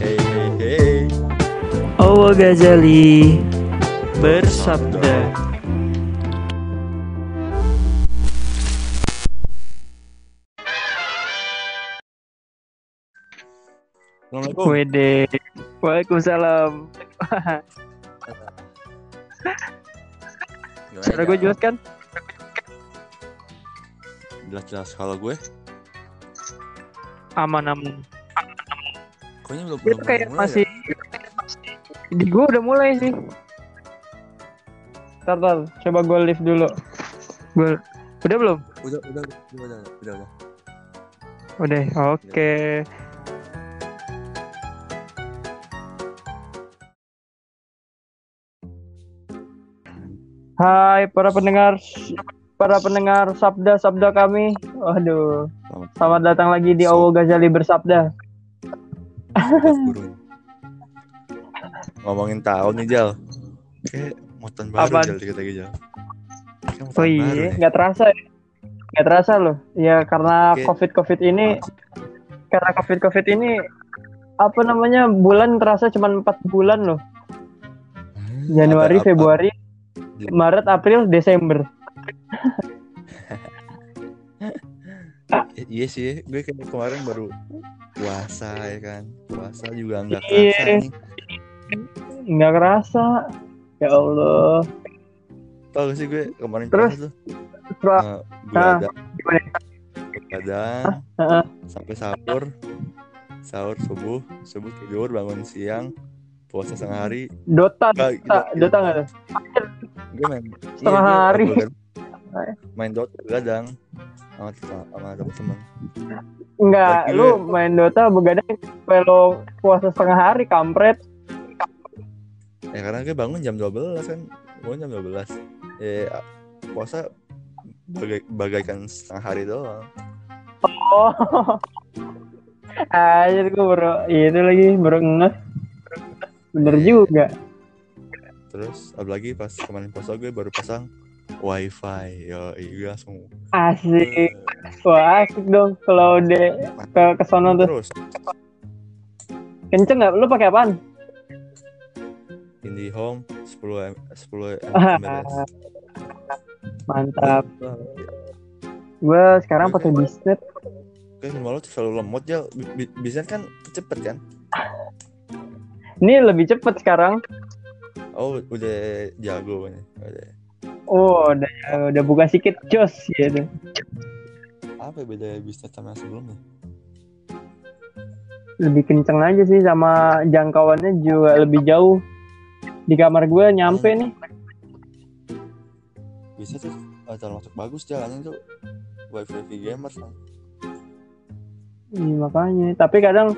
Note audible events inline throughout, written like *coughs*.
Hey hey hey. Ghazali bersabda. Assalamualaikum. Wede. Waalaikumsalam. *laughs* Suara gue jelas kan? Jelas-jelas kalau gue Aman aman. Koknya belum belum kayak mulai masih di gue udah mulai sih. Ntar, ntar. coba gue lift dulu. Gue udah belum? ya? Udah udah udah udah udah udah. Udah. Oke. Hai para pendengar para pendengar sabda-sabda kami. Waduh, Selamat datang lagi di Owo Ghazali bersabda. Burung. Ngomongin tahun nih Jal. Kayak moton baru Apaan? Jal dikit lagi Jal. Kayak Oh iya, nggak terasa ya? Nggak terasa loh. Ya karena Oke. covid-covid ini, karena covid-covid ini apa namanya bulan terasa cuma empat bulan loh. Hmm, Januari, apa- apa- Februari, Maret, April, Desember. *laughs* Iya sih, gue kayak kemarin baru puasa ya kan. Puasa juga nggak Iya. kerasa nih. Nggak kerasa. Ya Allah. Tau gak sih gue kemarin Terus? tuh Pra- eh, begadang, gimana? begadang Heeh. sampai sahur, sahur subuh, subuh tidur bangun siang, puasa setengah hari. Dota, Dota, gitu. Dota nggak tuh? Gue main Setengah gue hari. begadang. Main Dota begadang sama sama teman-teman. Enggak, Lagi lu main Dota begadang kalau puasa setengah hari kampret. Ya karena gue bangun jam 12 kan, bangun jam 12. Ya puasa bagai, bagaikan setengah hari doang. Oh. *laughs* Aja gue baru itu lagi baru ngeh. Bener Iya. juga. Terus apalagi pas kemarin puasa gue baru pasang wifi yo iya langsung Asik. Wah, asik dong kalau udah ke ke sono tuh. terus Kenceng nggak? Lu pakai apaan? IndiHome 10 M 10 Ah. Mbps. Mantap. Gue sekarang pakai bisnet. Kayak rumah lo tuh selalu lemot ya. Bi- bi- Biasanya kan cepet kan? Ini lebih cepet sekarang. Oh udah jago nih. Udah. Oh, udah udah buka sikit jos gitu. Apa beda bisnis sama sebelumnya? Lebih kenceng aja sih sama jangkauannya juga lebih jauh. Di kamar gue nyampe nih. Bisa tuh ah, termasuk bagus jalannya tuh. Wifi gamers kan. Iya, makanya. Tapi kadang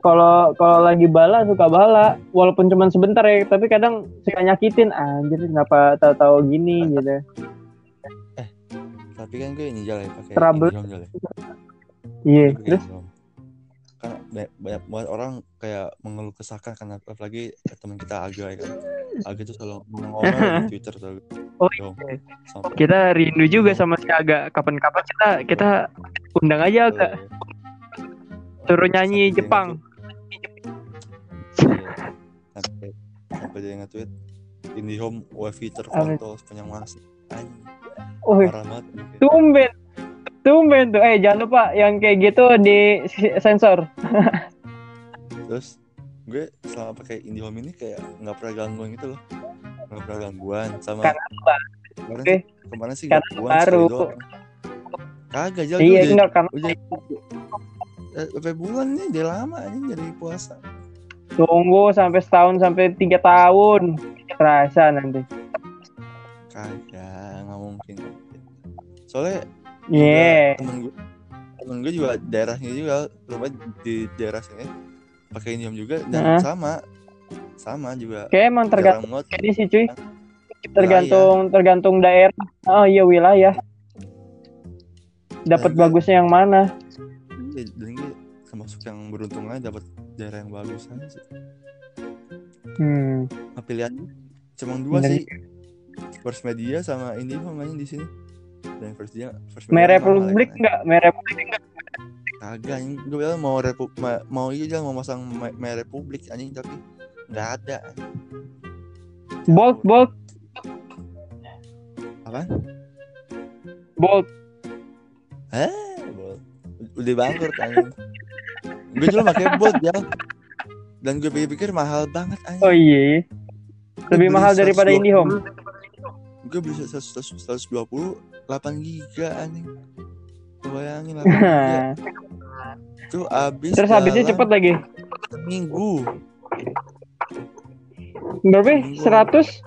kalau kalau lagi bala suka bala, walaupun cuma sebentar ya, tapi kadang suka nyakitin. Anjir, kenapa tahu-tahu gini gitu. Tapi kan gue ini jalan ya pakai Trouble. Jalan. Iya, Pakai terus. Karena banyak, banyak banget orang kayak mengeluh kesahkan karena apalagi teman kita Aga ya kan. Aga tuh selalu ngomong di *laughs* Twitter tuh. Oh. Sampai kita rindu juga sama si Aga. Kapan-kapan kita kita undang aja Aga. Suruh nyanyi Jepang. Sampai sampai dia nge-tweet IndiHome wifi terkontol sepanjang masa Oh, parah banget tumben. Tumben tuh. Eh, jangan lupa yang kayak gitu di sensor. *laughs* terus gue selama pakai IndiHome ini kayak nggak pernah gangguan gitu loh nggak pernah gangguan sama Karena apa? kemarin Oke. sih kemarin sih Karena gangguan baru. kagak jalan Iya, udah, enggak karena udah eh, berapa bulan nih udah lama anjing jadi puasa tunggu sampai setahun sampai tiga tahun. Terasa nanti. kagak nggak mungkin soalnya Iya. juga temen gue temen gue juga daerahnya juga rumah di daerah sini pakai IndiHome juga dan Heeh. sama sama juga Kayak emang tergantung ini sih cuy. Tergantung tergantung daerah. Oh iya wilayah. Dapat Nah, gue- bagusnya yang mana? Iya, dan gue termasuk yang beruntung aja dapat daerah yang bagus aja sih. Hmm. Nah, pilihan cuma dua Bener sih. First Media sama IndiHome aja di sini? Dan First Media First Merah Media Republik enggak? Merah Republik enggak? kagak anjing. Gue bilang mau repu ma- mau iya mau masang me- merek republik anjing tapi nggak ada. Bolt, Bolt, apa Bolt. eh bol udah bangkrut anjing gue dulu pakai bot ya dan gue pikir-pikir mahal banget anjing Oh iya. Lebih beli mahal daripada 120. IndiHome. gue beli 100 120 8 giga anjing bayangin 8 giga *laughs* itu habis Terus habisnya cepet lagi. minggu Berapa? Minggu. 100?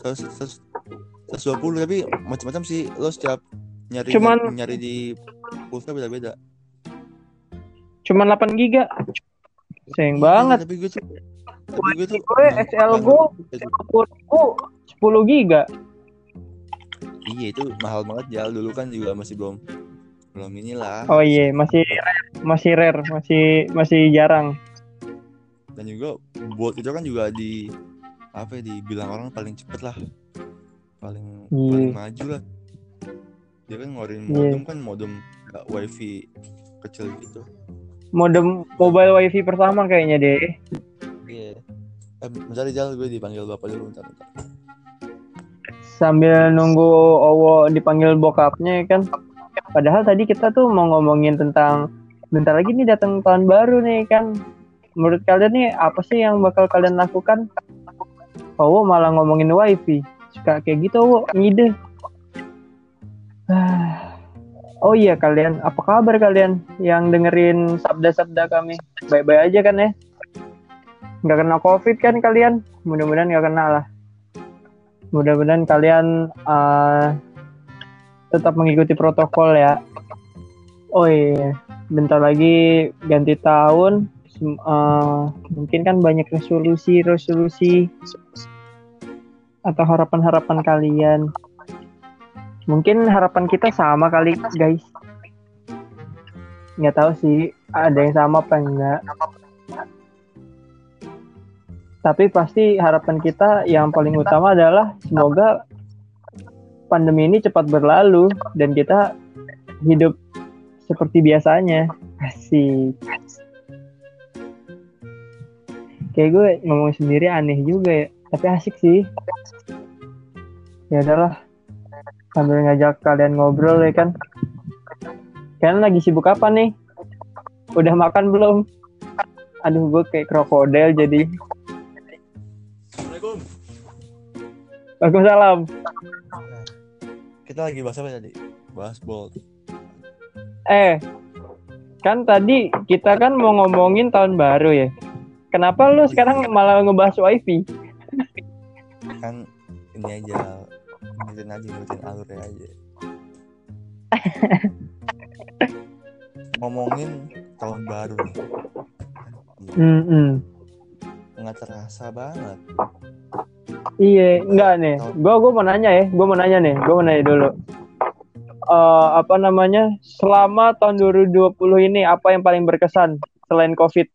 100 120 tapi macam-macam sih lo setiap nyari Cuman- nyari di pulsa beda-beda Cuman 8 giga. Sayang banget. tapi gue tuh tapi gue tuh Gue 10 ribu 10 giga. iya itu mahal banget ya dulu kan juga masih belum belum inilah Oh iya, masih masih rare, masih masih jarang. dan juga buat itu kan juga di apa ya dibilang orang paling cepet lah paling Iya. paling maju lah dia kan ngeluarin Iya. modem kan modem nggak wifi kecil gitu Modem mobile wifi pertama kayaknya deh. iya eh bentar Jal gue dipanggil bapak dulu bentar, bentar. Sambil nunggu Owo dipanggil bokapnya ya kan. Padahal tadi kita tuh mau ngomongin tentang bentar lagi nih datang tahun baru nih kan. Menurut kalian nih apa sih yang bakal kalian lakukan? Owo malah ngomongin wifi. Suka kayak gitu Owo, ngide. *sighs* Ah. Oh iya kalian, apa kabar kalian yang dengerin sabda-sabda kami? Baik-baik aja kan ya? Nggak kena covid kan kalian? Mudah-mudahan nggak kena lah. Mudah-mudahan kalian eh, tetap mengikuti protokol ya. Oh iya, bentar lagi ganti tahun. Eh, mungkin kan banyak resolusi-resolusi atau harapan-harapan kalian. Mungkin harapan kita sama kali guys. Nggak tahu sih ada yang sama apa enggak. Tapi pasti harapan kita yang paling utama adalah semoga pandemi ini cepat berlalu dan kita hidup seperti biasanya. Asik. Kayak gue ngomong sendiri aneh juga ya, tapi asik sih. Ya udahlah, sambil ngajak kalian ngobrol ya kan. Kalian lagi sibuk apa nih? Udah makan belum? Aduh, gue kayak krokodil jadi. Assalamualaikum Waalaikumsalam. kita lagi bahas apa tadi bahas bolt Eh, kan tadi kita kan mau ngomongin tahun baru ya. Kenapa lu sekarang malah ngebahas wifi? kan ini aja ngikutin aja ngikutin alurnya aja *laughs* ngomongin tahun baru nih Hmm, hmm. nggak terasa banget Iya, enggak nih. Gua gua mau nanya ya. Gua mau nanya nih. Gua mau nanya dulu. Eh, apa namanya? Selama tahun 2020 ini apa yang paling berkesan selain Covid?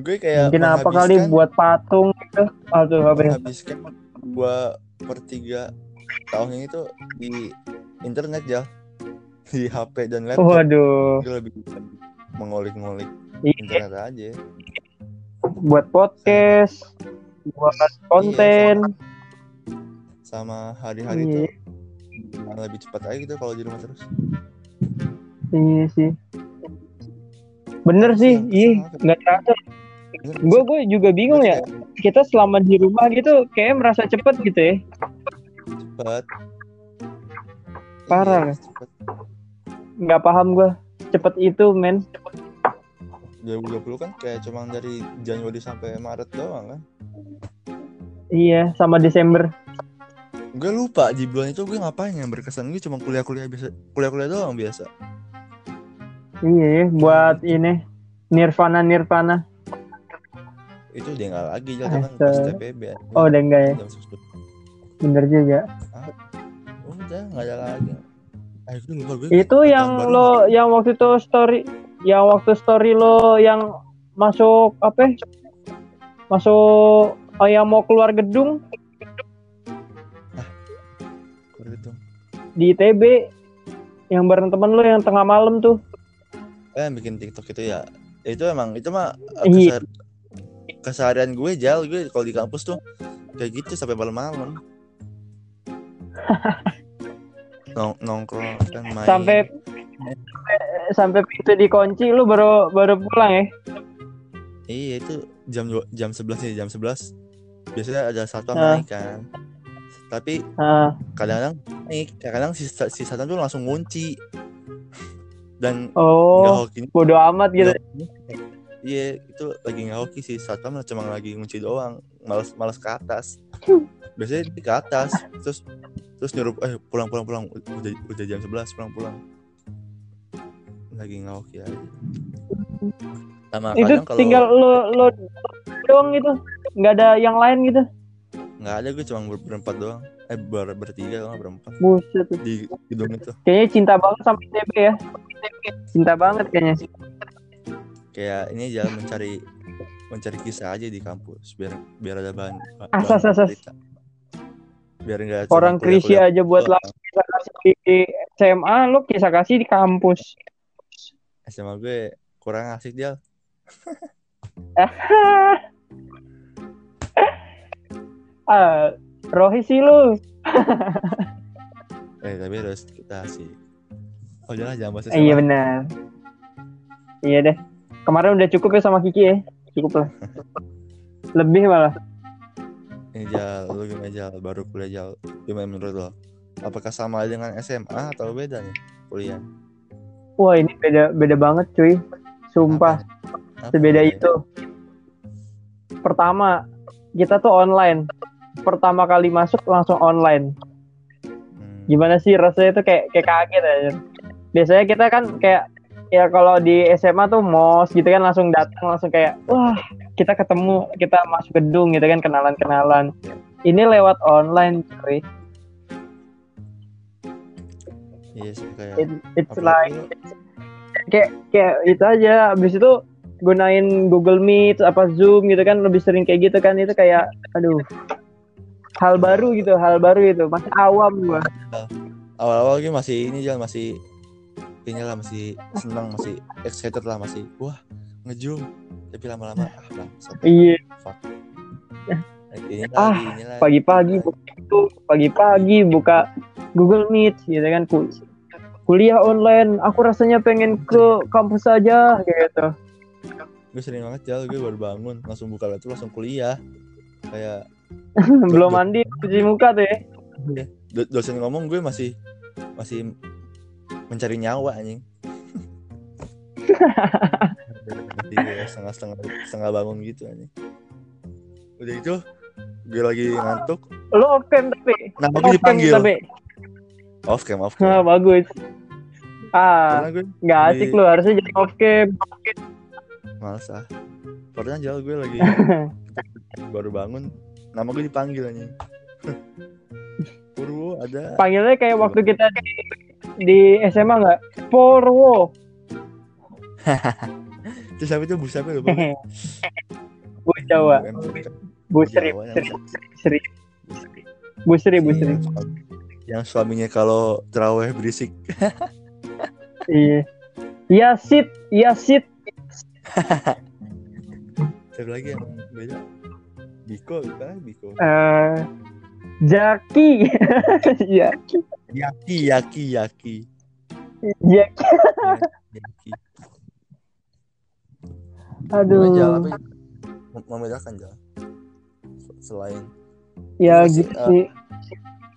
Gue kayak Mungkin apa kali buat patung gitu? Aduh, apa ya? menghabiskan dua per tiga tahun ini tuh di internet ya di HP dan laptop Waduh. gue lebih bisa mengolik-ngolik Iya, internet aja buat podcast, buat konten. sama hari-hari Iya. tuh malah lebih cepat aja gitu kalau di rumah terus Iya sih. Bener sih, iya, nggak terasa. Gue gue juga bingung ya. Kita selama di rumah gitu, kayak merasa cepet gitu ya. cepet Parah. Iya, cepet. Nggak paham gue. Cepet itu, men. 2020 kan kayak cuma dari Januari sampai Maret doang kan Iya, sama Desember. gue lupa di bulan itu gue ngapain yang berkesan gue cuma kuliah-kuliah biasa kuliah-kuliah doang biasa Iya, buat ini Nirvana Nirvana. Itu udah nggak lagi jadi kan pas. TPB. Oh, udah enggak ya? Jam 11. Bener juga. udah nggak ada lagi ah itu lupa gue Itu tahun yang lo yang waktu itu story yang waktu story lo yang masuk apa? Masuk oh, yang mau keluar gedung. di ITB yang bareng temen lu yang tengah malam tuh. eh bikin TikTok itu ya itu emang itu mah Iya. Keseharian gue jal gue kalau di kampus tuh kayak gitu sampai malam-malam. *laughs* Nong nongkrong kan main. Sampai sampai pintu dikunci lu baru baru pulang ya. iya itu jam dua jam sebelas nih jam sebelas. Biasanya ada satpam naik kan. Tapi Ah, kadang-kadang naik kadang-kadang si, si satpam tuh langsung ngunci. Dan nggak oh, hoki. bodo amat gitu. Iya, itu lagi nggak hoki sih. Satpam cuma lagi ngunci doang, males males ke atas. Biasanya dia ke atas, terus terus nyuruh eh pulang pulang pulang udah udah jam 11 pulang pulang. Lagi nggak hoki aja. Sama Itu kadang kalau tinggal lu lu doang gitu. nggak ada yang lain gitu. nggak ada gue cuma ber- berempat doang. Eh ber bertiga doang berempat Buset di gedung itu. Kayaknya cinta banget sama ITB ya. Cinta banget kayaknya. Kayak ini aja mencari mencari kisah aja di kampus biar biar ada bahan, bahan Asas, asas. cerita. Biar enggak Orang krisi aja buat lah kisah kasih di SMA, lu kisah kasih di kampus. SMA gue kurang asik dia. *laughs* ah, Rohi sih lu. *laughs* Eh tapi harus kita sih. Oh jangan jangan bahas iya benar. Iya deh. Kemarin udah cukup ya sama Kiki ya. Cukup lah. Lebih malah. Ini jal, lu gimana jal? Baru kuliah jal. Gimana menurut lo? Apakah sama dengan SMA atau beda nih kuliah? Wah ini beda beda banget cuy. Sumpah. Apa Sebeda bedanya? itu. Pertama, kita tuh online. Pertama kali masuk langsung online. Hmm, Gimana sih rasanya tuh kayak kayak kaget aja. Biasanya kita kan kayak ya kalau di SMA tuh mos gitu kan langsung datang langsung kayak wah kita ketemu kita masuk gedung gitu kan kenalan-kenalan. Ini lewat online cuy. Iya sih kayak. It- it's apalagi like kayak kayak itu aja. Habis itu gunain Google Meet apa Zoom gitu kan lebih sering kayak gitu kan itu kayak aduh hal baru gitu hal baru itu masih awam gua awal-awal gue masih ini jangan masih ini lah masih senang masih excited lah masih wah ngejum tapi lama-lama ah bangsat. Iya. Fuck. Lagi Ah, pagi-pagi itu pagi-pagi buka Google Meet gitu kan Kul- kuliah online. Aku rasanya pengen ke kampus aja gitu. Gue sering banget jal gue baru bangun langsung buka laptop langsung kuliah. Kayak *laughs* belum mandi cuci muka tuh ya. Do- dosen ngomong gue masih masih mencari nyawa anjing. *laughs* Iya, setengah setengah setengah bangun gitu anjing. Udah itu gue lagi ngantuk. Lo off cam tapi? Nama gue off cam dipanggil? tapi? Off cam off ah, cam. bagus. Ah nggak asik di- lu harusnya jadi off cam. Males ah. Pernah jauh gue lagi *laughs* baru bangun. Nama gue dipanggil anjing. *laughs* Purwo ada. Panggilnya kayak waktu kita di, SMA nggak? Porwo. *laughs* Terus siapa itu? Bu siapa lupa *laughs* gue. Bu Jawa. Bu Sri Bu yang- Sri Bu Sri Bu Sri. Yang, suami- yang suaminya kalau teraweh berisik. *laughs* Iya. Yasit Yasit siapa lagi yang beda? Biko kan Biko. Eh Jaki. Jaki Yaki Yaki Yaki. Jaki Yaki *laughs* aduh. Jalan apa ya? Mem- membedakan jalan selain. Ya gitu eh, sih.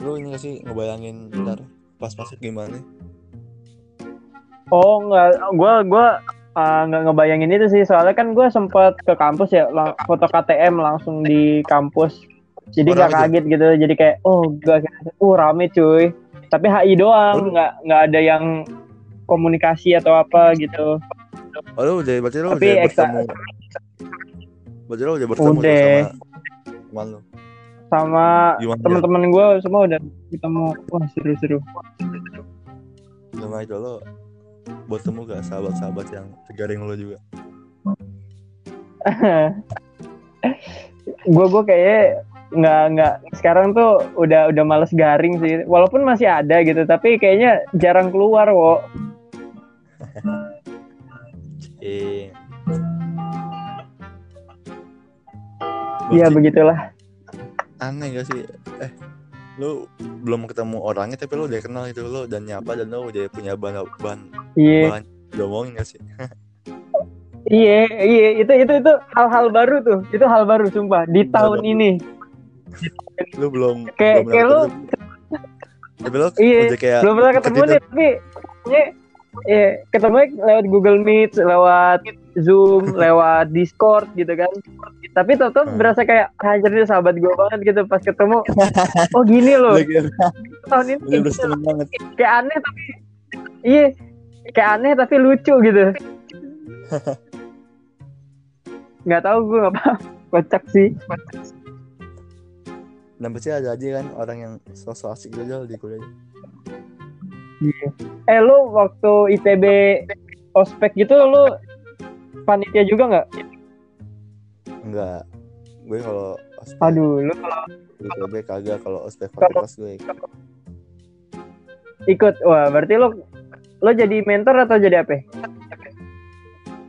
lu ini gak sih ngebayangin ntar pas masuk gimana? Oh nggak gua gua ah, nggak ngebayangin itu sih. Soalnya kan gua sempat ke kampus ya lang- foto KTM langsung di kampus. Jadi Oh, nggak kaget gitu. Jadi kayak oh gak uh rame cuy tapi HI Oh, doang lu- nggak nggak ada yang komunikasi atau apa gitu. Oh lu udah berarti lu Tapi udah eksa- bertemu. Berarti lu udah bertemu Udah. sama teman lu. Sama Jal? teman-teman gue semua udah ketemu. Wah seru-seru. Gimana itu lo bertemu gak sahabat-sahabat yang tegaring lo juga? *laughs* Gue gue kayak nggak nggak. Sekarang tuh udah udah males garing sih. Walaupun masih ada gitu tapi kayaknya jarang keluar wo. Eh ya Berarti begitulah. Aneh gak sih? Eh lu belum ketemu orangnya tapi lu udah kenal itu. Lu dan nyapa dan lu udah punya bahan bahan iya. bahan diomongin gak sih? Iya iya. Itu itu itu hal-hal baru tuh. Itu hal baru sumpah. Di tahun ini lu belum Kayak- kayak lu- tapi lu Iya, kayak belum pernah ketemu nih tapi ya, ya, ketemu lewat Google Meet lewat Zoom *laughs* lewat Discord gitu kan. Tapi tetap Hmm. berasa kayak anjir ini sahabat gue banget gitu pas ketemu. *laughs* Oh gini loh. Tahun ini banget. Kayak aneh tapi iya kayak aneh tapi lucu gitu. *laughs* Nggak tahu gue nggak paham. Kocak sih dan pasti ada aja kan orang yang sosok asik gitu di kuliah. Eh lu waktu ITB ospek gitu lu panitia juga nggak? Enggak gue kalau ospek aduh lu kalau ITB kagak kalau ospek fakultas gue. Ikut. Wah berarti lu lu jadi mentor atau jadi apa?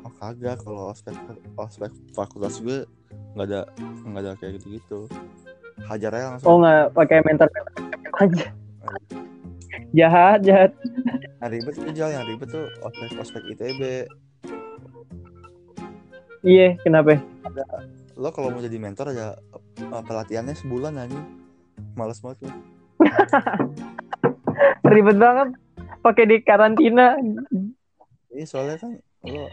Oh kagak. Kalau ospek ospek fakultas gue nggak ada nggak ada kayak gitu gitu hajar aja langsung. Oh nggak pakai mentor aja. Jahat jahat. Yang ribet tuh Jal, yang ribet tuh ospek ospek ITB iya kenapa? Lo kalau mau jadi mentor ada uh, pelatihannya sebulan aja males banget lo *laughs* ribet banget. Pakai di karantina. Iya soalnya kan lo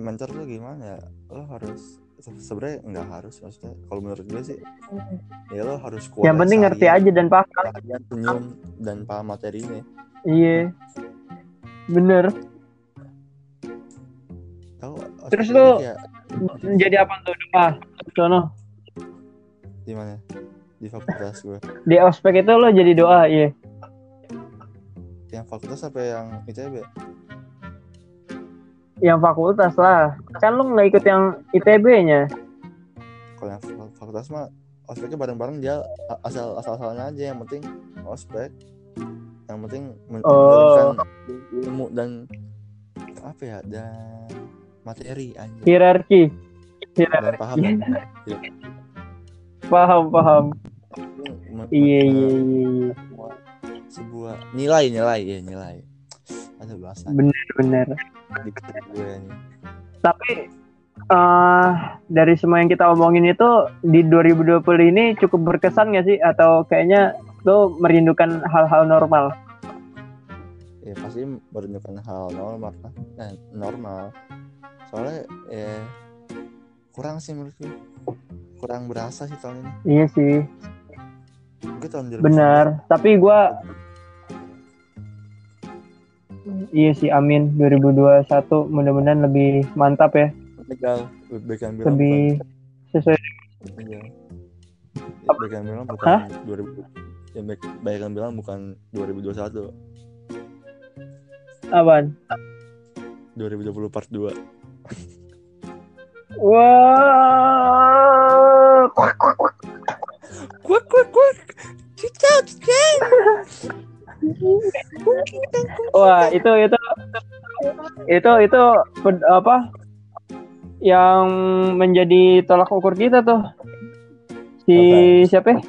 mentor tuh gimana ya? Lo harus sebenarnya nggak harus maksudnya kalau menurut gue sih ya lo harus kuat yang penting ngerti aja dan paham kalian senyum dan paham materinya. Iya. Bener. Tahu Terus lo- ini kayak jadi apa tuh ah sono. Di mana? Di fakultas gue. Di ospek itu lo jadi doa iya. Yang fakultas apa yang ITB yang fakultas lah. Kan lo nggak ikut yang ITB-nya kalau yang fak- fakultas mah ospeknya bareng-bareng dia asal asal asalnya aja. Yang penting ospek. Yang penting men- Oh. ilmu dan apa ya dan materi anjir hierarki. Hierarki. paham. *laughs* Paham paham. Me- iya me- iya iya iya. sebuah, nilai nilai ya nilai. Ada bahasa. Bener bener gue nih tapi eh dari semua yang kita omongin itu di 2020 ini cukup berkesan gak sih? Atau kayaknya lo merindukan hal-hal normal? Ya pasti merindukan hal normal kan nah, normal. Soalnya ya kurang sih menurut gue. Kurang berasa sih tahun ini. Iya sih. Gue tahun 2019 benar. Tapi gua iya sih amin. 2021 mudah-mudahan lebih mantap ya. Legal. Lebih sesuai. Iya. Ya, baik yang bilang bukan Hah? 2000 ya baik, baik yang bilang bukan 2021 apaan? 2020 part 2 *laughs* wah. Kuak kuak kuak cicak cicak Wah, itu itu itu itu apa yang menjadi tolak ukur kita tuh. Si Apa? siapa? ya?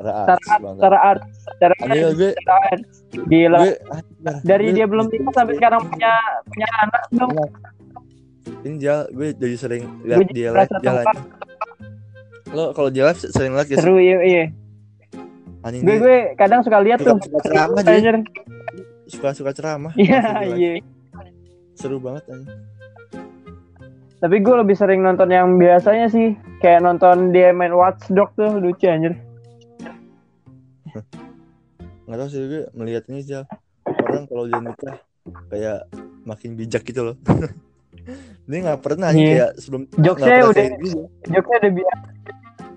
Art, secara art. Gila. gue anjir, Dari gue- dia belum nikah sampai sekarang punya punya anak dong. ini jal gue jadi sering lihat dia live jalan lo kalau dia live sering lihat sih Seru iya, iya. Anjing Gue gue kadang suka lihat tuh. ceramah Anjir. suka suka ceramah Iya, iya. seru banget anjing Tapi gue lebih sering nonton yang biasanya sih. Kayak nonton dia main Watchdog tuh lucu anjir. *laughs* nggak tahu sih gue melihat ini jal orang kalau dia nikah kayak makin bijak gitu loh *laughs* dia nggak pernah Iya. kayak sebelum Jokesnya udah- Jokesnya udah biasa.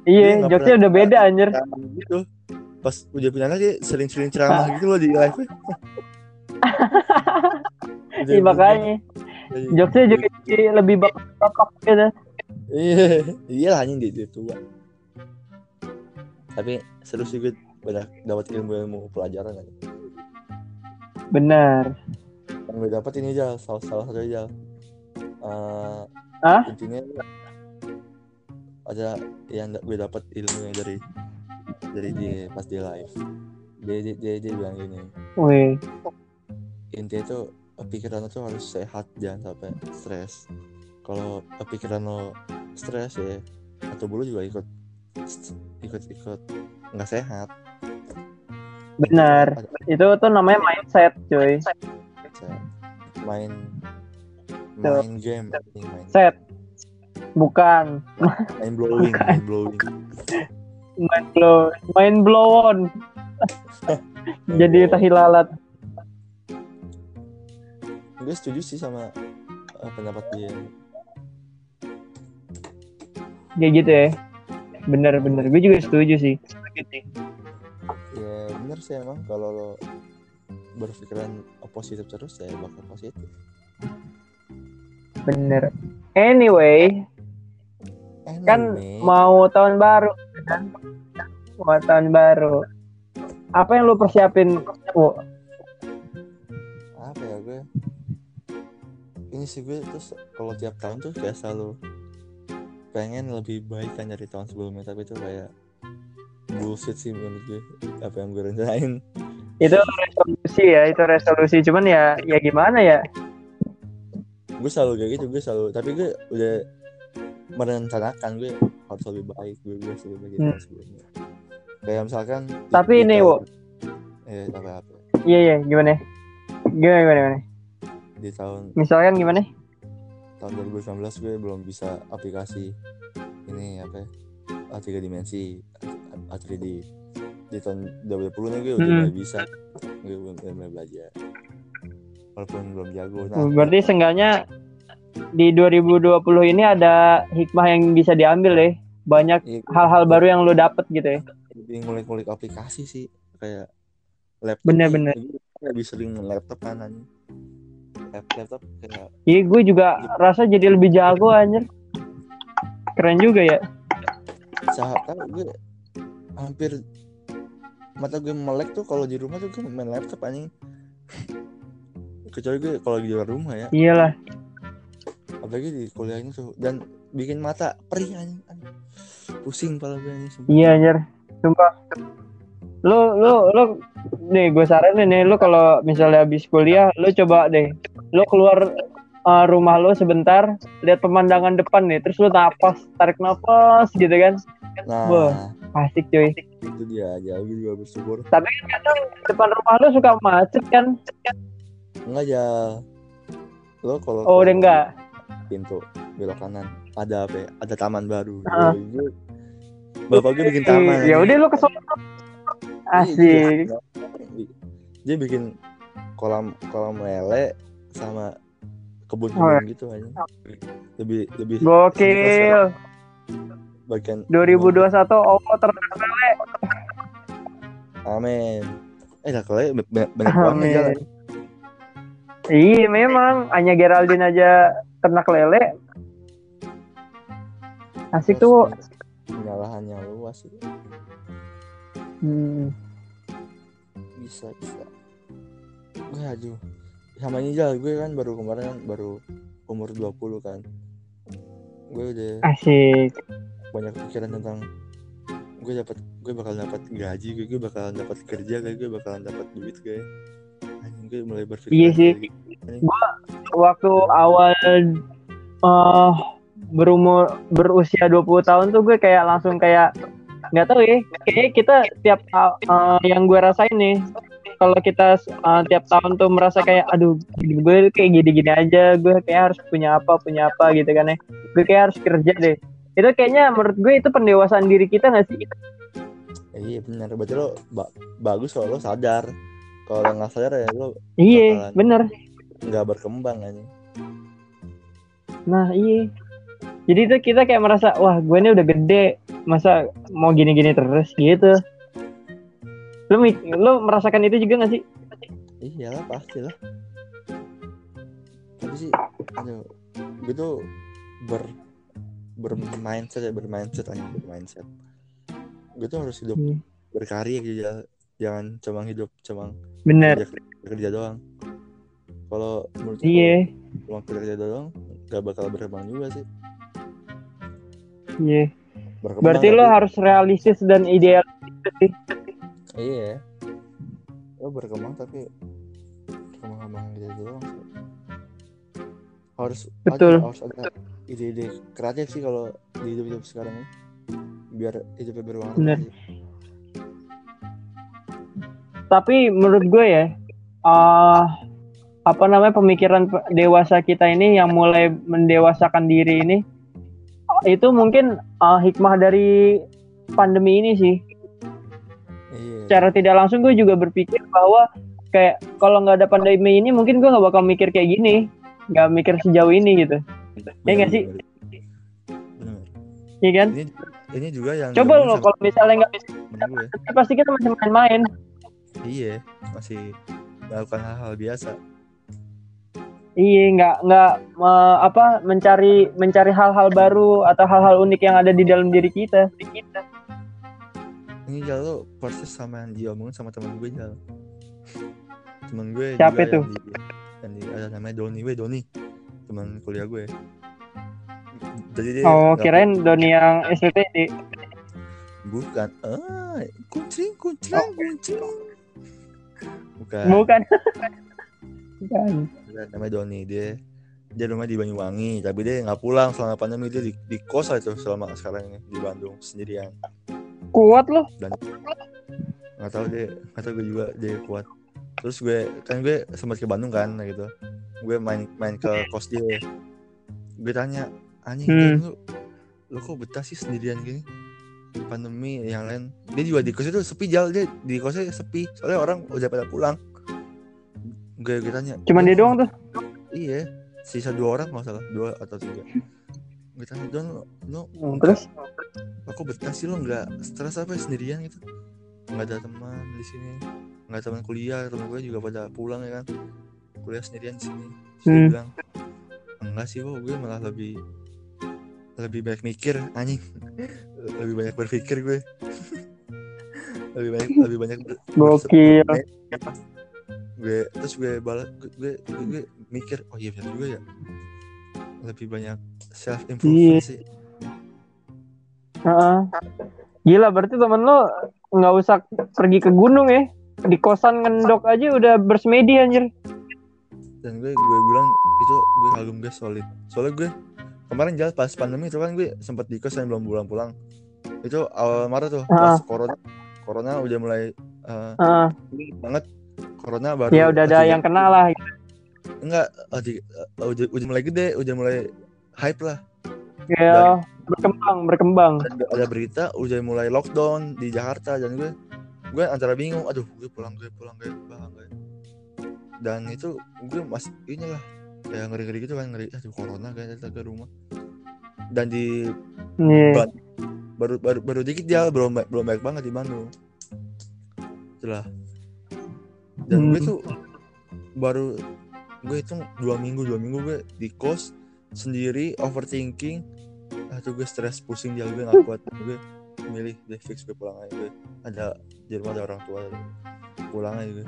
Iya, jokesnya udah beda anjir. gitu pas udah punya anak dia sering-sering *laughs* ceramah gitu loh di live. *laughs* Iya makanya. Jokesnya juga lebih bapak-bapak gitu. iya. Iya lah anjing dia, tua. Tapi seru sih gue banyak dapat ilmu-ilmu pelajaran kan benar. Yang gue dapat ini aja salah, salah satu aja. Hah? intinya ada yang gue dapat ilmunya dari dari dia pas dia live. Dia dia dia, dia bilang gini. Wih. Intinya tuh pikiran lo tuh harus sehat jangan sampai stres. Kalau pikiran lo stres ya atau bulu juga ikut ikut ikut nggak sehat. Benar. Itu tuh namanya mindset cuy. Saya main main game anjing, main set. Bukan. Main blowing *laughs* main blowing main blow main blow on. *laughs* Jadi tahi lalat. Gue setuju sih sama uh, pendapat dia. Kayak gitu ya. Bener bener. Gue juga setuju sih. Ya bener sih emang. Kalau lo berpikiran positif terus ya bakal positif. Bener. Anyway kan Anyway, mau tahun baru kan? Mau tahun baru. Apa yang lu persiapin Wo? apa ya gue? Ini sih gue terus kalau tiap tahun tuh kayak selalu pengen lebih baik kan dari tahun sebelumnya tapi itu kayak bullshit sih menurut gue apa yang gue rencanain. Itu resolusi ya itu resolusi. Cuman ya ya gimana ya? Gue selalu kayak gitu gue selalu tapi gue udah merencanakan gue harus lebih baik gue gue baik dari Hmm. sebelumnya kayak misalkan Tapi ini, Wo. eh apa apa. Iya iya gimana? Gimana gimana, gimana? di tahun misalkan gimana? Tahun 2019 gue belum bisa aplikasi ini apa ya tiga dimensi A- A3D di tahun 2020 nih gue udah Hmm. mulai bisa. Gue udah mulai, belajar. Walaupun belum jago nah. Berarti seenggaknya di 2020 ini ada hikmah yang bisa diambil ya banyak iya, hal-hal baru yang lu dapet gitu ya? Lebih ngulik-ngulik aplikasi sih kayak laptop. Bener-bener. lebih sering laptop kanan Lap- laptop kayak iya gue juga rasa jadi lebih jago anjir. Keren juga ya. Sahabat gue hampir mata gue melek tuh kalau di rumah tuh gue main laptop anjing. *laughs* Kecuali gue kalau di luar rumah ya. Iyalah. Apalagi di kuliah ini tuh dan bikin mata perih anjing. Aduh, pusing pala gue anjing sumpah. iya anjir. Sumpah. Lu lu lu nih gue saranin nih lu kalau misalnya habis kuliah lu coba deh. Lu keluar uh, rumah lu sebentar lihat pemandangan depan nih terus lu napas tarik napas gitu kan? Nah. Wah. asik cuy. Itu dia aja gue juga bersyukur. Tapi kan kadang depan rumah lu suka macet kan? Enggak aja lo kalau oh udah enggak? pintu belok kanan. Ada apa ya? ada taman baru. Gue- bapak gue bikin taman. ya udah lu ke sono Iya, asik. gila. dia bikin kolam kolam lele sama kebun Oh, kebun gitu aja lebih lebih gokil. bagian 2021 oh ternyata amin. Eh dah kalau banyak, banget jalan. Iya memang. Hanya Geraldine aja ternak lele. Asik tuh. Penyalahannya luas itu. Hmm. bisa bisa. Gue aduh sama ini jalan gue kan baru kemarin kan baru umur 20 kan. Gue udah Asik. banyak pikiran tentang gue dapat gue bakal dapat gaji gue gue bakalan dapat kerja kayak gue bakalan dapat duit kayak. Anjing gue mulai berpikir Iya sih. Anjing, Waktu awal eh berumur berusia 20 tahun tuh gue kayak langsung kayak nggak tahu ya kayak kita tiap eh, yang gue rasain nih kalau kita eh, tiap tahun tuh merasa kayak aduh gue kayak gini-gini aja gue kayak harus punya apa punya apa gitu kan ya. Gue kayak harus kerja deh. Itu kayaknya menurut gue itu pendewasaan diri kita nggak sih? Iya benar berarti lo ba- bagus kalau lo sadar. Kalau lo nggak sadar ya lo iya bener. nggak berkembang anjing. Nah iya. Jadi tuh kita kayak merasa wah gue ini udah gede masa mau gini-gini terus? Gitu. Lu lu merasakan itu juga gak sih? iyalah pasti lah. Tapi sih aduh gue tuh ber bermindset ya bermindset aja bermindset. Gue tuh harus hidup Hmm. berkarya gitu ya. Jangan cuma hidup cuma bener. kerja, kerja doang. Kalau menurut gue iya. cuma kerja doang gak bakal berkembang juga sih iya. Berkembang berarti lo harus realistis dan ideal sih. Iya. Lo berkembang tapi berkembang-kembang gitu doang harus Betul. ada, harus ada ide-ide kreatif sih kalau di hidup hidup sekarang ini. Biar hidupnya berwarna Bener. tapi menurut gue ya eh apa namanya pemikiran pe- dewasa kita ini yang mulai mendewasakan diri ini itu mungkin eh, hikmah dari pandemi ini sih. Iya. Secara tidak langsung gue juga berpikir bahwa kayak kalau nggak ada pandemi ini mungkin gue nggak bakal mikir kayak gini. Nggak mikir sejauh ini gitu. Iya nggak sih? Bener. iya kan? Ini ini juga yang coba lo kalau misalnya nggak temen gue. pasti kita masih main-main. Iya masih melakukan hal-hal biasa Iya, nggak nggak me- apa mencari mencari hal-hal baru atau hal-hal unik yang ada di dalam diri kita. Di kita. ini Jal lo persis sama yang diomongin sama temen gue Jal temen gue Siapa itu? yang di, yang di ada namanya Doni we Doni teman kuliah gue jadi dia Oh, kirain Doni yang STTD. bukan ah kuncing kuncing bukan Bukan. Bukan. Bukan, namanya Doni dia. Dia rumah di Banyuwangi tapi dia nggak pulang selama pandemi. Dia di, di kos aja tuh selama sekarang ini di Bandung sendirian. Kuat loh. nggak tahu dia nggak tahu gue juga dia kuat. Terus gue kan gue sempat ke Bandung kan gitu. Gue main main ke kos dia. Gue tanya anjing Hmm. Lu lu kok betah sih sendirian gini? Pandemi yang lain. Dia juga di kos itu sepi jal. Dia di kosnya sepi soalnya orang udah pada pulang gue gue tanya Cuman dia "Don, doang tuh. iya. Sisa dua orang nggak salah. Dua atau tiga. Gue tanya don lu, lu Hmm, Terus? aku betah sih? Lo nggak stres apa ya? Sendirian gitu? Nggak ada teman di sini. Nggak ada teman kuliah. Teman gue juga pada pulang ya kan. Kuliah sendirian di sini. Terus dia Hmm. bilang enggak sih kok gue malah lebih lebih banyak mikir anjing. *laughs* Lebih banyak berpikir gue *laughs* lebih banyak lebih banyak ber- gokil. Gue terus gue balas gue, gue, gue, gue mikir oh iya benar juga ya lebih banyak self Iya. improvement sih Heeh. Gila berarti temen lo nggak usah pergi ke gunung ya. Di kosan ngendok aja udah bersemedi anjir. dan gue gue bilang itu gue kagum gue solid soalnya gue kemarin jalan pas pandemi itu kan gue sempat di kos yang belum pulang pulang itu awal Maret tuh pas corona corona udah mulai eh, Heeh. banget corona baru ya udah ada yang kena lah. enggak eh, di- eh, udah, udah mulai gede udah mulai hype lah. Ya berkembang berkembang. ada berita udah mulai lockdown di Jakarta dan gue. Gue antara bingung aduh gue pulang gue pulang gue pulang gue. Dan itu gue masih inilah kayak ngeri ngeri gitu kan ngeri aduh corona kayak ke rumah. Dan di. Ban- baru baru baru dikit dia belum belum baik banget di Bandung. Itulah dan gue Hmm. tuh baru gue hitung dua minggu dua minggu gue di kos sendiri overthinking. Ah tuh gue stres pusing dia gue gak kuat. Gue milih deh fix gue pulang aja gue ada di rumah ada orang tua pulang aja gue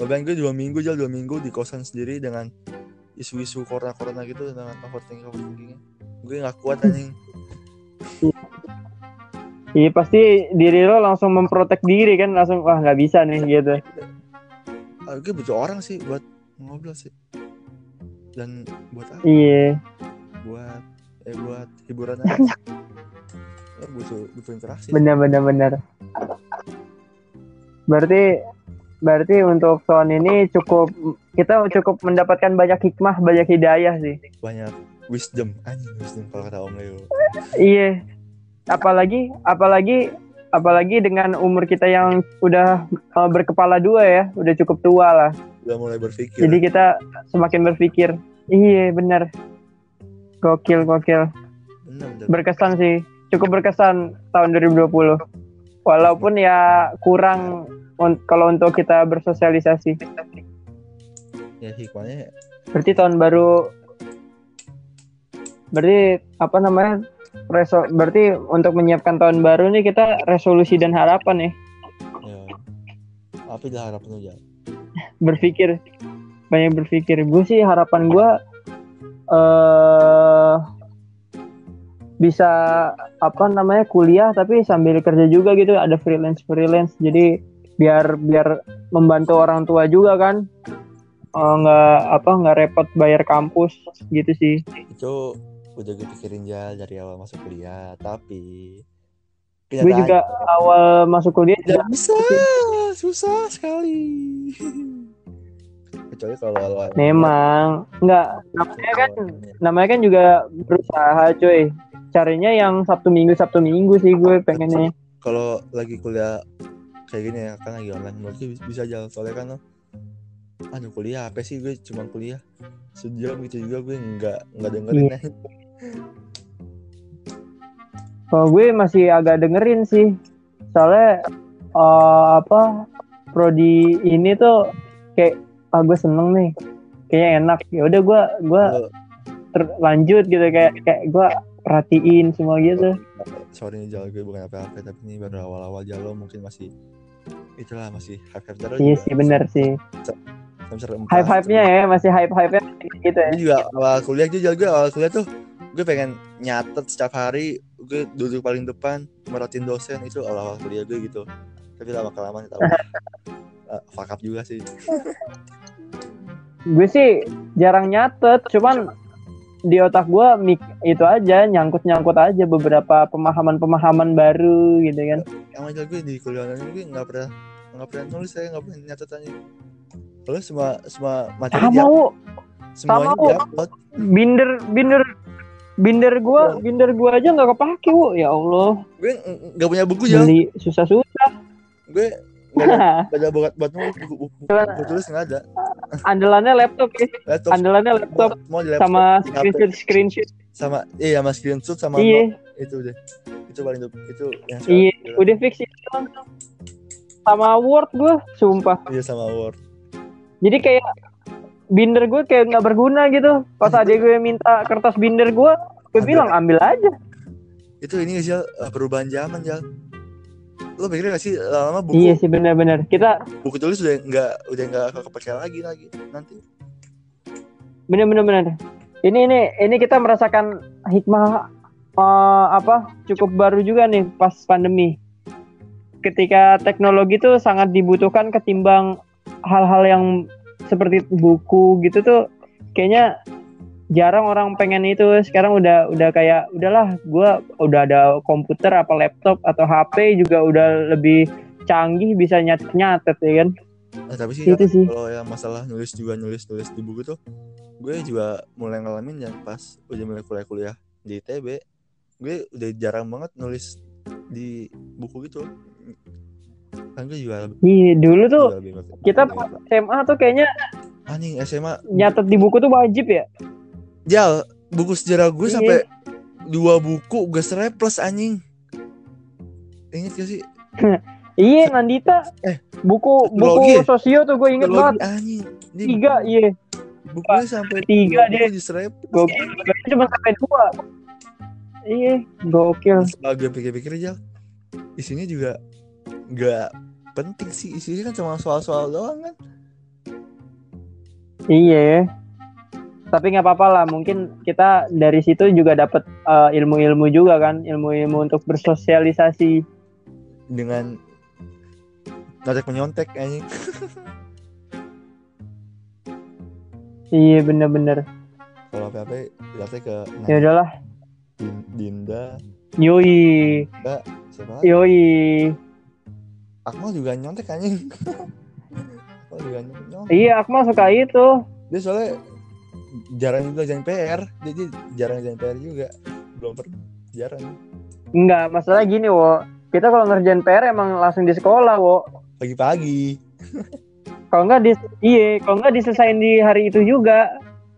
Bahkan gue dua minggu jalan dua minggu di kosan sendiri dengan isu-isu corona corona gitu dengan overthinking overthinkingnya. Gue gak kuat anjing. Iya pasti diri lo langsung memprotek diri kan langsung wah nggak bisa nih gitu. Gue butuh orang sih buat ngobrol sih dan buat apa Iya. buat eh buat hiburan aja Ya, butuh butuh interaksi Benar benar benar. Berarti berarti untuk tahun ini cukup kita cukup mendapatkan banyak hikmah, banyak hidayah sih. banyak wisdom anjing wisdom kalau kata om Leo Iya. Apalagi apalagi apalagi dengan umur kita yang udah uh, berkepala dua ya, udah cukup tua lah. udah mulai berpikir Jadi kita semakin berpikir, iya benar. Gokil gokil. bener, bener. Berkesan sih. Cukup berkesan tahun 2020. Walaupun ya kurang un- kalau untuk kita bersosialisasi. ya hikmahnya Berarti tahun baru berarti apa namanya? Reso berarti untuk menyiapkan tahun baru nih kita resolusi dan harapan ya ya. Apa dah harapan lu Jal? *laughs* berpikir. Banyak berpikir. Gue sih harapan gue eh bisa apa namanya kuliah tapi sambil kerja juga gitu. Ada freelance freelance. Jadi biar biar membantu orang tua juga kan. Eh, nggak apa nggak repot bayar kampus gitu sih. Itu udah gue pikirin Jal dari awal masuk kuliah tapi gue juga awal masuk kuliah tidak bisa susah sekali. *laughs* Kecuali kalau awal memang. Nggak namanya kan namanya kan juga berusaha cuy. Carinya yang sabtu minggu sabtu minggu sih gue pengennya. Kalau lagi kuliah kayak gini ya kan lagi online gue bisa aja soalnya kan aduh kuliah apa sih? Gue cuma kuliah. Sejam gitu juga gue nggak nggak dengerin. Iya. *laughs* kalau gue masih agak dengerin sih. Soalnya eh, apa prodi ini tuh kayak ah gue seneng nih. Kayaknya enak. Ya udah gue gue terlanjut gitu. Kayak kayak gue perhatiin semua gitu. Sorry nih Jal. Gue bukan apa-apa tapi ini baru awal-awal Jalo mungkin masih itulah masih hype hype terus. Iya sih bener sih. Semester empat. hype hype nya ya masih hype hype nya gitu ya. Gue juga awal kuliah juga gue awal kuliah tuh gue pengen nyatet setiap hari gue duduk paling depan merhatiin dosen itu awal-awal kuliah gue gitu. Tapi lama kelamaan tahu. Uh, *laughs* fuck up juga sih. Gue sih jarang nyatet cuman di otak gue mik itu aja nyangkut nyangkut aja beberapa pemahaman pemahaman baru gitu kan. Yang aja gue di kuliah online gue nggak pernah nggak pernah nulis saya nggak pernah nyatet aja. Lalu semua semua materi sama dia semuanya sama, Wu. diupload. Binder binder binder gue binder gue aja nggak kepake bu. Ya allah. Gue ng- nggak punya buku ya beli susah susah gue nggak ada, buat buat buku, buku, buku, tulis nggak ada. Andalannya laptop ya. Laptop. Andalannya laptop. Mau laptop. Sama screenshot screenshot. Sama iya sama screenshot sama iya. itu deh. Itu paling itu yang iya. udah fix itu doang. sama word gue sumpah. Iya sama word. Jadi kayak binder gue kayak nggak berguna gitu. Pas adik gue minta kertas binder gue gue Ambil. bilang ambil aja. Itu ini sih perubahan zaman Jal. Lo pikir gak sih lama-lama buku iya sih benar-benar. Kita buku tulis udah nggak udah nggak kepake lagi lagi nanti. Benar-benar benar. Ini ini ini kita merasakan hikmah eh, apa cukup baru juga nih pas pandemi. Ketika teknologi tuh sangat dibutuhkan ketimbang hal-hal yang seperti buku gitu tuh kayaknya jarang orang pengen itu. Sekarang udah udah kayak udahlah gua udah ada komputer apa laptop atau HP juga udah lebih canggih bisa nyatet nyatet ya kan? Nah, tapi sih Itu sih. kalau yang masalah nulis juga nulis nulis di buku tuh gue juga mulai ngalamin ya pas udah mulai kuliah kuliah di ITB gue udah jarang banget nulis di buku gitu kan gue juga, Iya, dulu tuh kita pas SMA tuh kayaknya anjing SMA nyatet di buku tuh wajib ya jal buku sejarah gue Iya. sampai dua buku gue plus anjing inget gak sih *laughs* Iya Nandita. Eh, buku buku ya? sosio tuh gue inget banget. anjing Ini Tiga, iya. bukunya sampai Tiga di Gue cuma sampai dua. Iya, gokil. setelah gue pikir-pikir aja isinya juga nggak penting sih isinya kan cuma soal-soal doang kan Iya. Tapi nggak apa-apa lah. Mungkin kita dari situ juga dapat eh, ilmu-ilmu juga kan, ilmu-ilmu untuk bersosialisasi. dengan notek menyontek anjing Iya, bener-bener. kalau apa-apa lihatnya ke Ya udahlah. Din- Dinda Yoi, siapa yoi. Akmal juga nyontek anjing *laughs* Akmal juga nyontek Iya, Akmal suka itu. dia soalnya jarang juga jangan PR dia jarang jangan PR juga belum pernah jarang Enggak, masalah gini, wo. Kita kalau ngerjain PR emang langsung di sekolah, wo. pagi-pagi Kalau enggak di iya, kalau enggak diselesain di hari itu juga.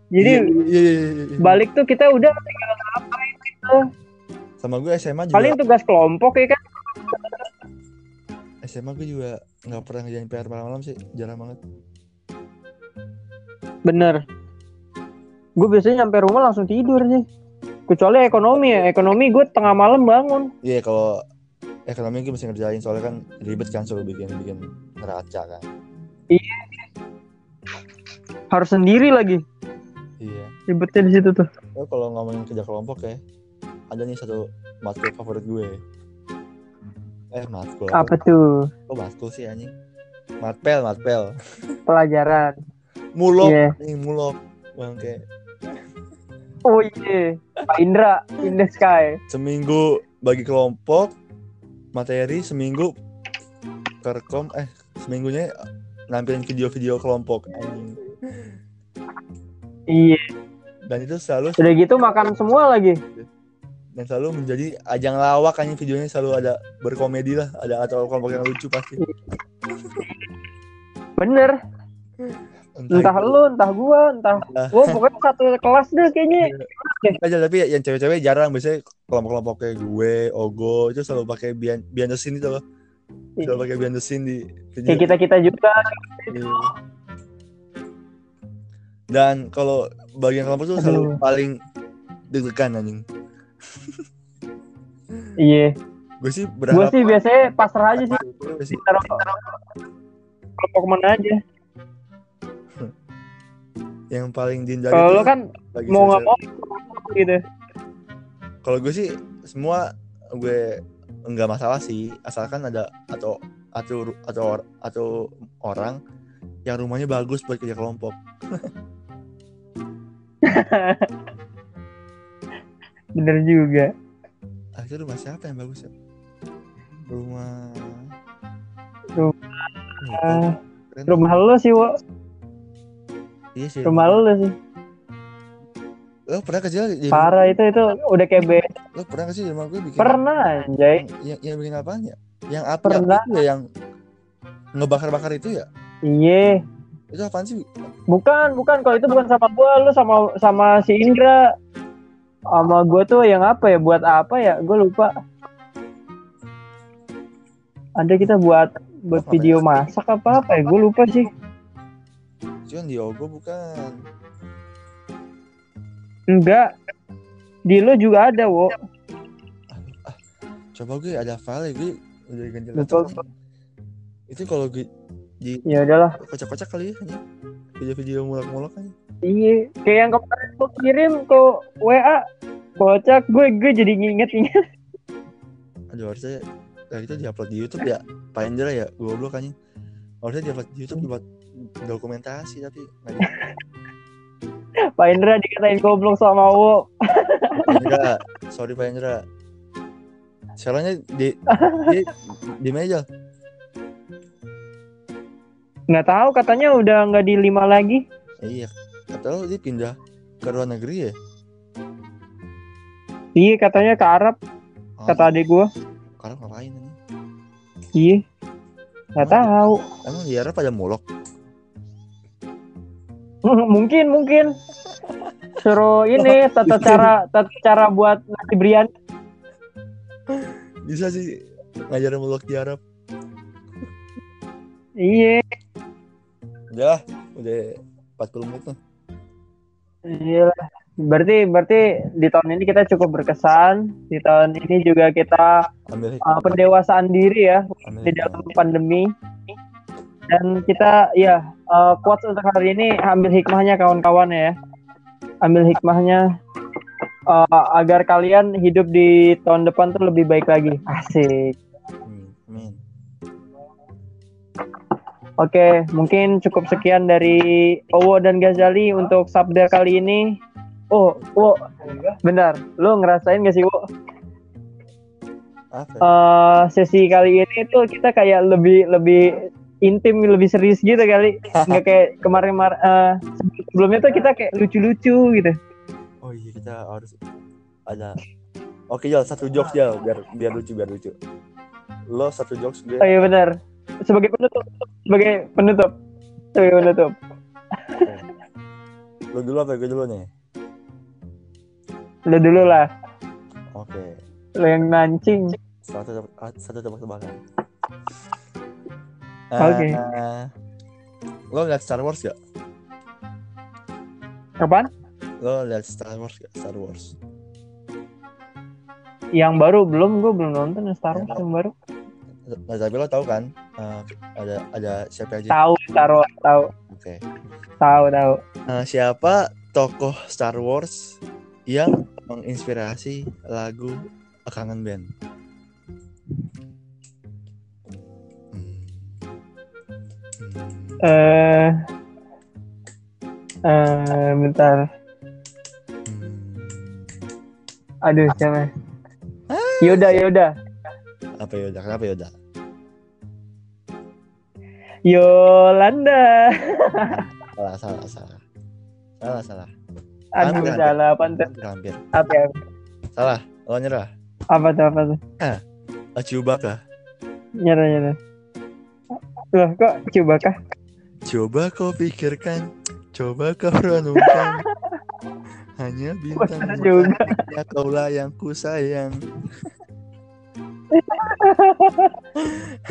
Jadi Iya, iya, iya, iya, iya. balik tuh kita udah tinggal ngapain gitu. sama gue SMA juga Paling tugas kelompok ya kan. SMA gue juga nggak pernah ngerjain PR malam-malam sih jarang banget Bener. Gue biasanya nyampe rumah langsung tidur sih. Kecuali ekonomi ya, ekonomi gue tengah malam bangun. Iya kalau ekonomi gue mesti ngerjain soalnya kan ribet kan suruh bikin bikin neraca kan. Harus sendiri lagi. Iya. Ribetnya di situ tuh. Oh, kalau ngomongin kerja kelompok ya, ada nih satu matkul favorit gue. Eh matkul. Apa tuh? Oh matkul sih anjing. Matpel, matpel. *laughs* Pelajaran. Mulok, Iya. nih mulok. Bang kayak Oh iya. Pak Indra, in the sky. seminggu bagi kelompok materi seminggu kerekom eh seminggunya nampilin video-video kelompok anjing. Iya. dan itu selalu Udah gitu makan semua lagi. Dan selalu menjadi ajang lawak anjing videonya selalu ada berkomedi lah ada atau kelompok yang lucu pasti Bener. Entah itu- lu, entah gua, entah Ah. gua pokoknya satu kelas deh kayaknya. aja tapi yang cewek-cewek jarang biasanya kelompok-kelompok kayak gue Ogo itu selalu pakai the scene itu loh selalu pakai scene di video Kayak kita kita juga. Iya. Dan kalau bagian kelompok tuh selalu Aduh. paling deg-degan anjing. Iya. Gue sih berharap sih biasanya pasrah aja sih. Gue sih Taruh kelompok mana aja. yang paling dihindari Kalau kan mau nggak mau gitu. Kalau gue sih semua gue enggak masalah sih asalkan ada atau atau atau atau orang yang rumahnya bagus buat kerja kelompok. *laughs* Bener juga. Itu rumah siapa yang bagus ya? Rumah Rumah- keren. Rumah lu sih, Wo. Iya sih. Rumah lu sih. Lo pernah kerja di Parah itu itu udah kayak be Lo pernah di rumah gue bikin pernah anjay. yang, yang, yang bikin apaan ya? Yang api, Pernah. api itu ya yang ngebakar-bakar itu ya? Iya. Itu apaan sih? Bukan, bukan. Kalau itu bukan sama gua, lu sama sama si Indra. Sama gua tuh yang apa ya? Buat apa ya? Gua lupa. Ada kita buat buat Oh, video masak apa apa ya? Gua lupa sih. Cuman di Ogo bukan. Enggak. Di lu juga ada, Wo. Coba gue ada file ya, gue udah ganti laptop. nih. Itu kalau gue di Ya udahlah. kocak-kocak kali ya. Video-video mulak-mulak aja. Iya, kayak yang kemarin gua kirim ke WA. Kocak gue gue jadi nginget-inget. Aduh harusnya kayak gitu diupload di YouTube ya. Pak Indra ya, goblok anjing. Harusnya diupload di YouTube buat dokumentasi tapi *laughs* Pak Indra dikatain goblok sama Wo. Pak Indra, sorry Pak Indra. Sekarangnya di di di meja. Nggak tahu katanya udah nggak di lima lagi. Iya, kata lo dia pindah ke luar negeri ya? Iya katanya ke Arab Oh, kata adik gua. Sekarang ngapain ini? Iya. Nggak tahu. Emang di Arab pada mulok? *laughs* mungkin mungkin. Suruh ini *laughs* tata cara tata cara buat nasi biryani. Bisa sih ngajarin mulok di Arab. Iya. Udah, udah 40 menit tuh. Iya. Berarti berarti di tahun ini kita cukup berkesan. Di tahun ini juga kita Ambil uh, pendewasaan diri ya ambil di dalam pandemi. Dan kita ya uh, quotes untuk hari ini ambil hikmahnya kawan-kawan ya. Ambil hikmahnya uh, agar kalian hidup di tahun depan tuh lebih baik lagi. Asik. Oke, mungkin cukup sekian dari Owo dan Ghazali untuk sabda kali ini. Oh, Wo, bentar. Lu ngerasain gak sih, Wo? Eh, sesi kali ini tuh kita kayak lebih lebih intim, lebih serius gitu kali. Nggak *laughs* kayak kemarin mar- eh, sebelumnya tuh kita kayak lucu-lucu gitu. Oh iya kita harus ada. Oke Jal, satu jokes Jal, biar biar lucu biar lucu. Lo satu jokes gue. Oh iya benar. Sebagai penutup, sebagai penutup, sebagai penutup. Lo dulu apa gue dulu nih? Lu dulu lah, Oke. lu yang mancing. Satu tebak- ah, satu tebak-tebakan. Oke. Eh, lo liat Star Wars gak? Kapan? Lo liat Star Wars gak? Star Wars. yang baru belum gue belum nonton Star Wars yang baru Nah, tapi lo tahu kan eh, ada ada siapa aja? tahu Star Wars tahu Oke. tahu tahu Eh, siapa tokoh Star Wars yang menginspirasi lagu A Kangen Band? Hmm. Eh eh bentar Hmm. aduh siapa Yoda Yoda Apa Yoda? Kenapa Yoda? Yolanda Salah, salah, salah. Salah, salah. aduh Hampir, salah apa tuh Hampir, hampir. apa ya? Salah. Lo nyerah. apa tuh apa tuh Ah, Chewbacca. nyerah nyerah loh kok coba kah Coba kau pikirkan, coba kau renungkan. *laughs* Hanya bintang juga. ya kaulah yang ku sayang.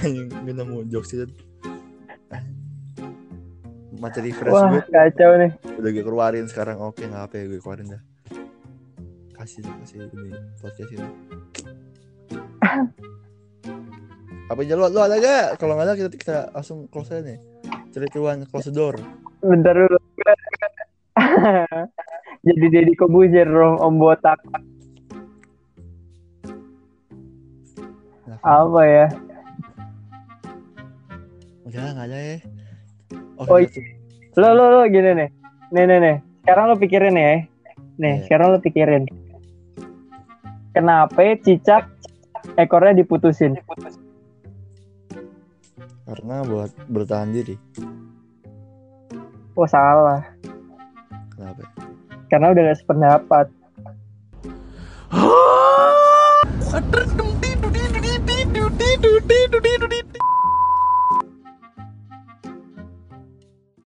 Yang gak nemu jokes itu. Materi fresh wah gue kacau nih. Udah gue keluarin sekarang. Oke nggak apa ya gue keluarin dah. Kasih kasih ini podcast ini. *coughs* Apa aja? Lu, lu ada gak kalau nggak ada kita, kita langsung close aja nih. Cerituan close the door. Bentar dulu. *laughs* Jadi Deddy Kobuzer dong om botak. Apa ya? Udah nggak ada ya oh, oh iya. iya. lo lo lo gini nih. Nih nih nih. Sekarang lo pikirin ya. Nih yeah. sekarang lo pikirin. Kenapa cicak ekornya diputusin? Karena buat bertahan diri. Oh salah. Kenapa ya? karena udah gak sependapat.